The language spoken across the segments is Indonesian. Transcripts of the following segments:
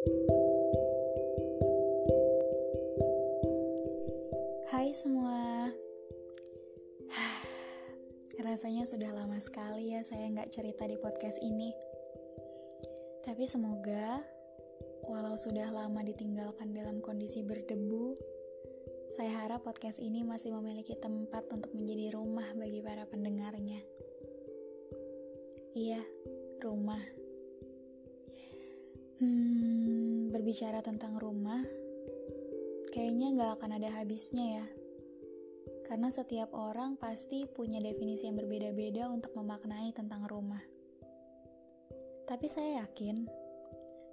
Hai semua. Rasanya sudah lama sekali ya saya nggak cerita di podcast ini. Tapi semoga Walau sudah lama ditinggalkan dalam kondisi berdebu Saya harap podcast ini masih memiliki tempat untuk menjadi rumah bagi para pendengarnya. Iya, rumah Hmm, berbicara tentang rumah kayaknya nggak akan ada habisnya ya. Karena setiap orang pasti punya definisi yang berbeda-beda untuk memaknai tentang rumah. Tapi saya yakin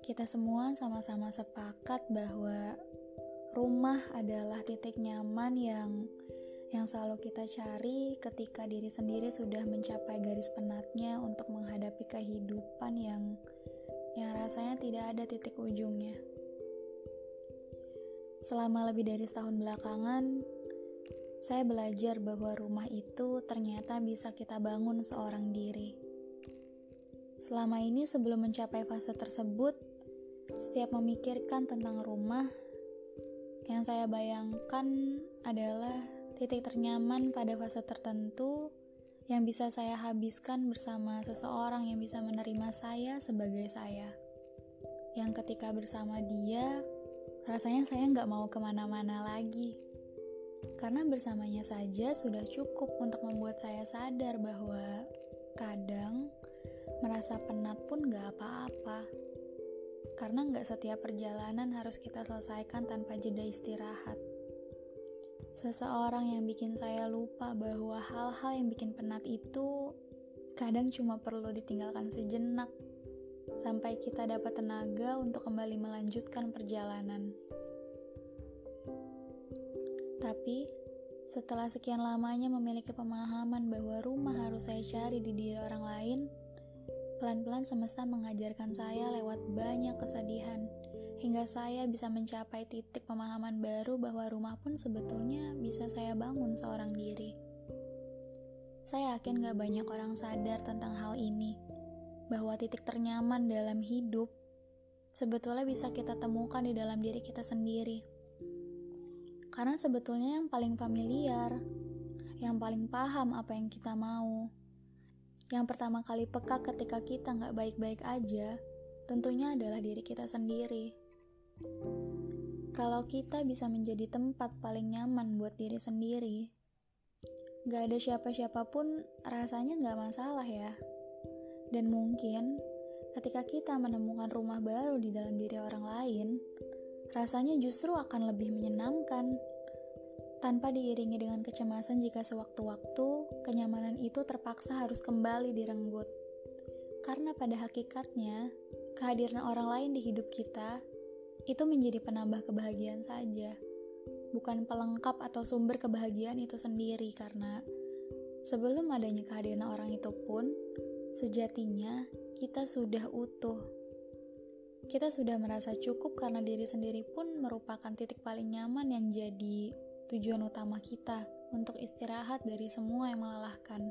kita semua sama-sama sepakat bahwa rumah adalah titik nyaman yang yang selalu kita cari ketika diri sendiri sudah mencapai garis penatnya untuk menghadapi kehidupan yang yang rasanya tidak ada titik ujungnya. Selama lebih dari setahun belakangan, saya belajar bahwa rumah itu ternyata bisa kita bangun seorang diri. Selama ini, sebelum mencapai fase tersebut, setiap memikirkan tentang rumah, yang saya bayangkan adalah titik ternyaman pada fase tertentu yang bisa saya habiskan bersama seseorang yang bisa menerima saya sebagai saya. Yang ketika bersama dia, rasanya saya nggak mau ke mana-mana lagi. Karena bersamanya saja sudah cukup untuk membuat saya sadar bahwa kadang merasa penat pun nggak apa-apa. Karena nggak setiap perjalanan harus kita selesaikan tanpa jeda istirahat. Seseorang yang bikin saya lupa bahwa hal-hal yang bikin penat itu kadang cuma perlu ditinggalkan sejenak sampai kita dapat tenaga untuk kembali melanjutkan perjalanan. Tapi, setelah sekian lamanya memiliki pemahaman bahwa rumah harus saya cari di diri orang lain, pelan-pelan semesta mengajarkan saya lewat banyak kesedihan, hingga saya bisa mencapai titik pemahaman baru bahwa rumah pun sebetulnya bisa saya bangun seorang diri. Saya yakin gak banyak orang sadar tentang hal ini, bahwa titik ternyaman dalam hidup sebetulnya bisa kita temukan di dalam diri kita sendiri. Karena sebetulnya yang paling familiar, yang paling paham apa yang kita mau, yang pertama kali peka ketika kita nggak baik-baik aja, tentunya adalah diri kita sendiri. Kalau kita bisa menjadi tempat paling nyaman buat diri sendiri, nggak ada siapa-siapa pun rasanya nggak masalah ya. Dan mungkin ketika kita menemukan rumah baru di dalam diri orang lain, rasanya justru akan lebih menyenangkan. Tanpa diiringi dengan kecemasan jika sewaktu-waktu kenyamanan itu terpaksa harus kembali direnggut. Karena pada hakikatnya, kehadiran orang lain di hidup kita itu menjadi penambah kebahagiaan saja, bukan pelengkap atau sumber kebahagiaan itu sendiri karena sebelum adanya kehadiran orang itu pun Sejatinya, kita sudah utuh. Kita sudah merasa cukup karena diri sendiri pun merupakan titik paling nyaman yang jadi tujuan utama kita untuk istirahat dari semua yang melelahkan.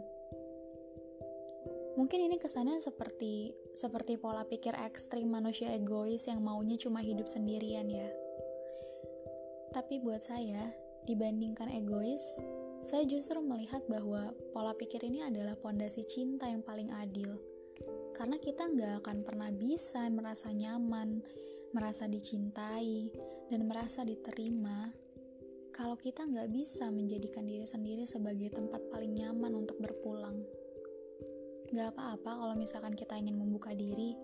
Mungkin ini kesannya seperti seperti pola pikir ekstrim manusia egois yang maunya cuma hidup sendirian ya. Tapi buat saya, dibandingkan egois, saya justru melihat bahwa pola pikir ini adalah pondasi cinta yang paling adil. Karena kita nggak akan pernah bisa merasa nyaman, merasa dicintai, dan merasa diterima kalau kita nggak bisa menjadikan diri sendiri sebagai tempat paling nyaman untuk berpulang. Gak apa-apa kalau misalkan kita ingin membuka diri,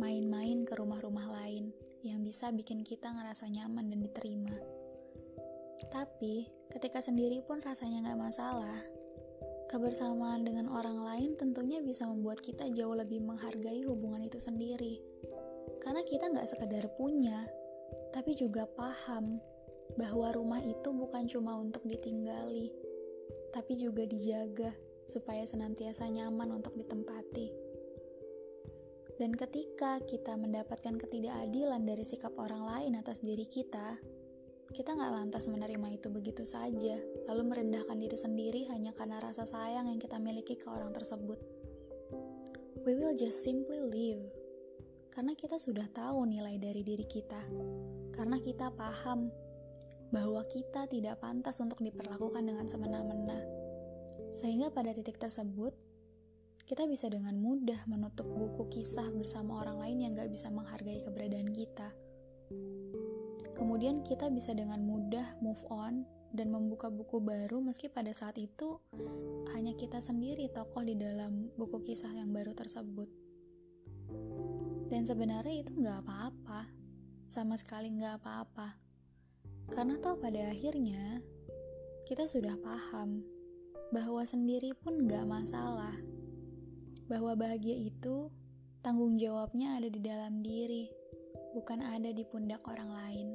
main-main ke rumah-rumah lain yang bisa bikin kita ngerasa nyaman dan diterima. Tapi, ketika sendiri pun rasanya nggak masalah. Kebersamaan dengan orang lain tentunya bisa membuat kita jauh lebih menghargai hubungan itu sendiri. Karena kita nggak sekedar punya, tapi juga paham bahwa rumah itu bukan cuma untuk ditinggali, tapi juga dijaga supaya senantiasa nyaman untuk ditempati. Dan ketika kita mendapatkan ketidakadilan dari sikap orang lain atas diri kita, kita nggak lantas menerima itu begitu saja, lalu merendahkan diri sendiri hanya karena rasa sayang yang kita miliki ke orang tersebut. We will just simply live. karena kita sudah tahu nilai dari diri kita. Karena kita paham bahwa kita tidak pantas untuk diperlakukan dengan semena-mena. Sehingga pada titik tersebut, kita bisa dengan mudah menutup buku kisah bersama orang lain yang gak bisa menghargai keberadaan kita. Kemudian kita bisa dengan mudah move on dan membuka buku baru meski pada saat itu hanya kita sendiri tokoh di dalam buku kisah yang baru tersebut. Dan sebenarnya itu nggak apa-apa, sama sekali nggak apa-apa. Karena toh pada akhirnya kita sudah paham bahwa sendiri pun nggak masalah. Bahwa bahagia itu tanggung jawabnya ada di dalam diri, bukan ada di pundak orang lain.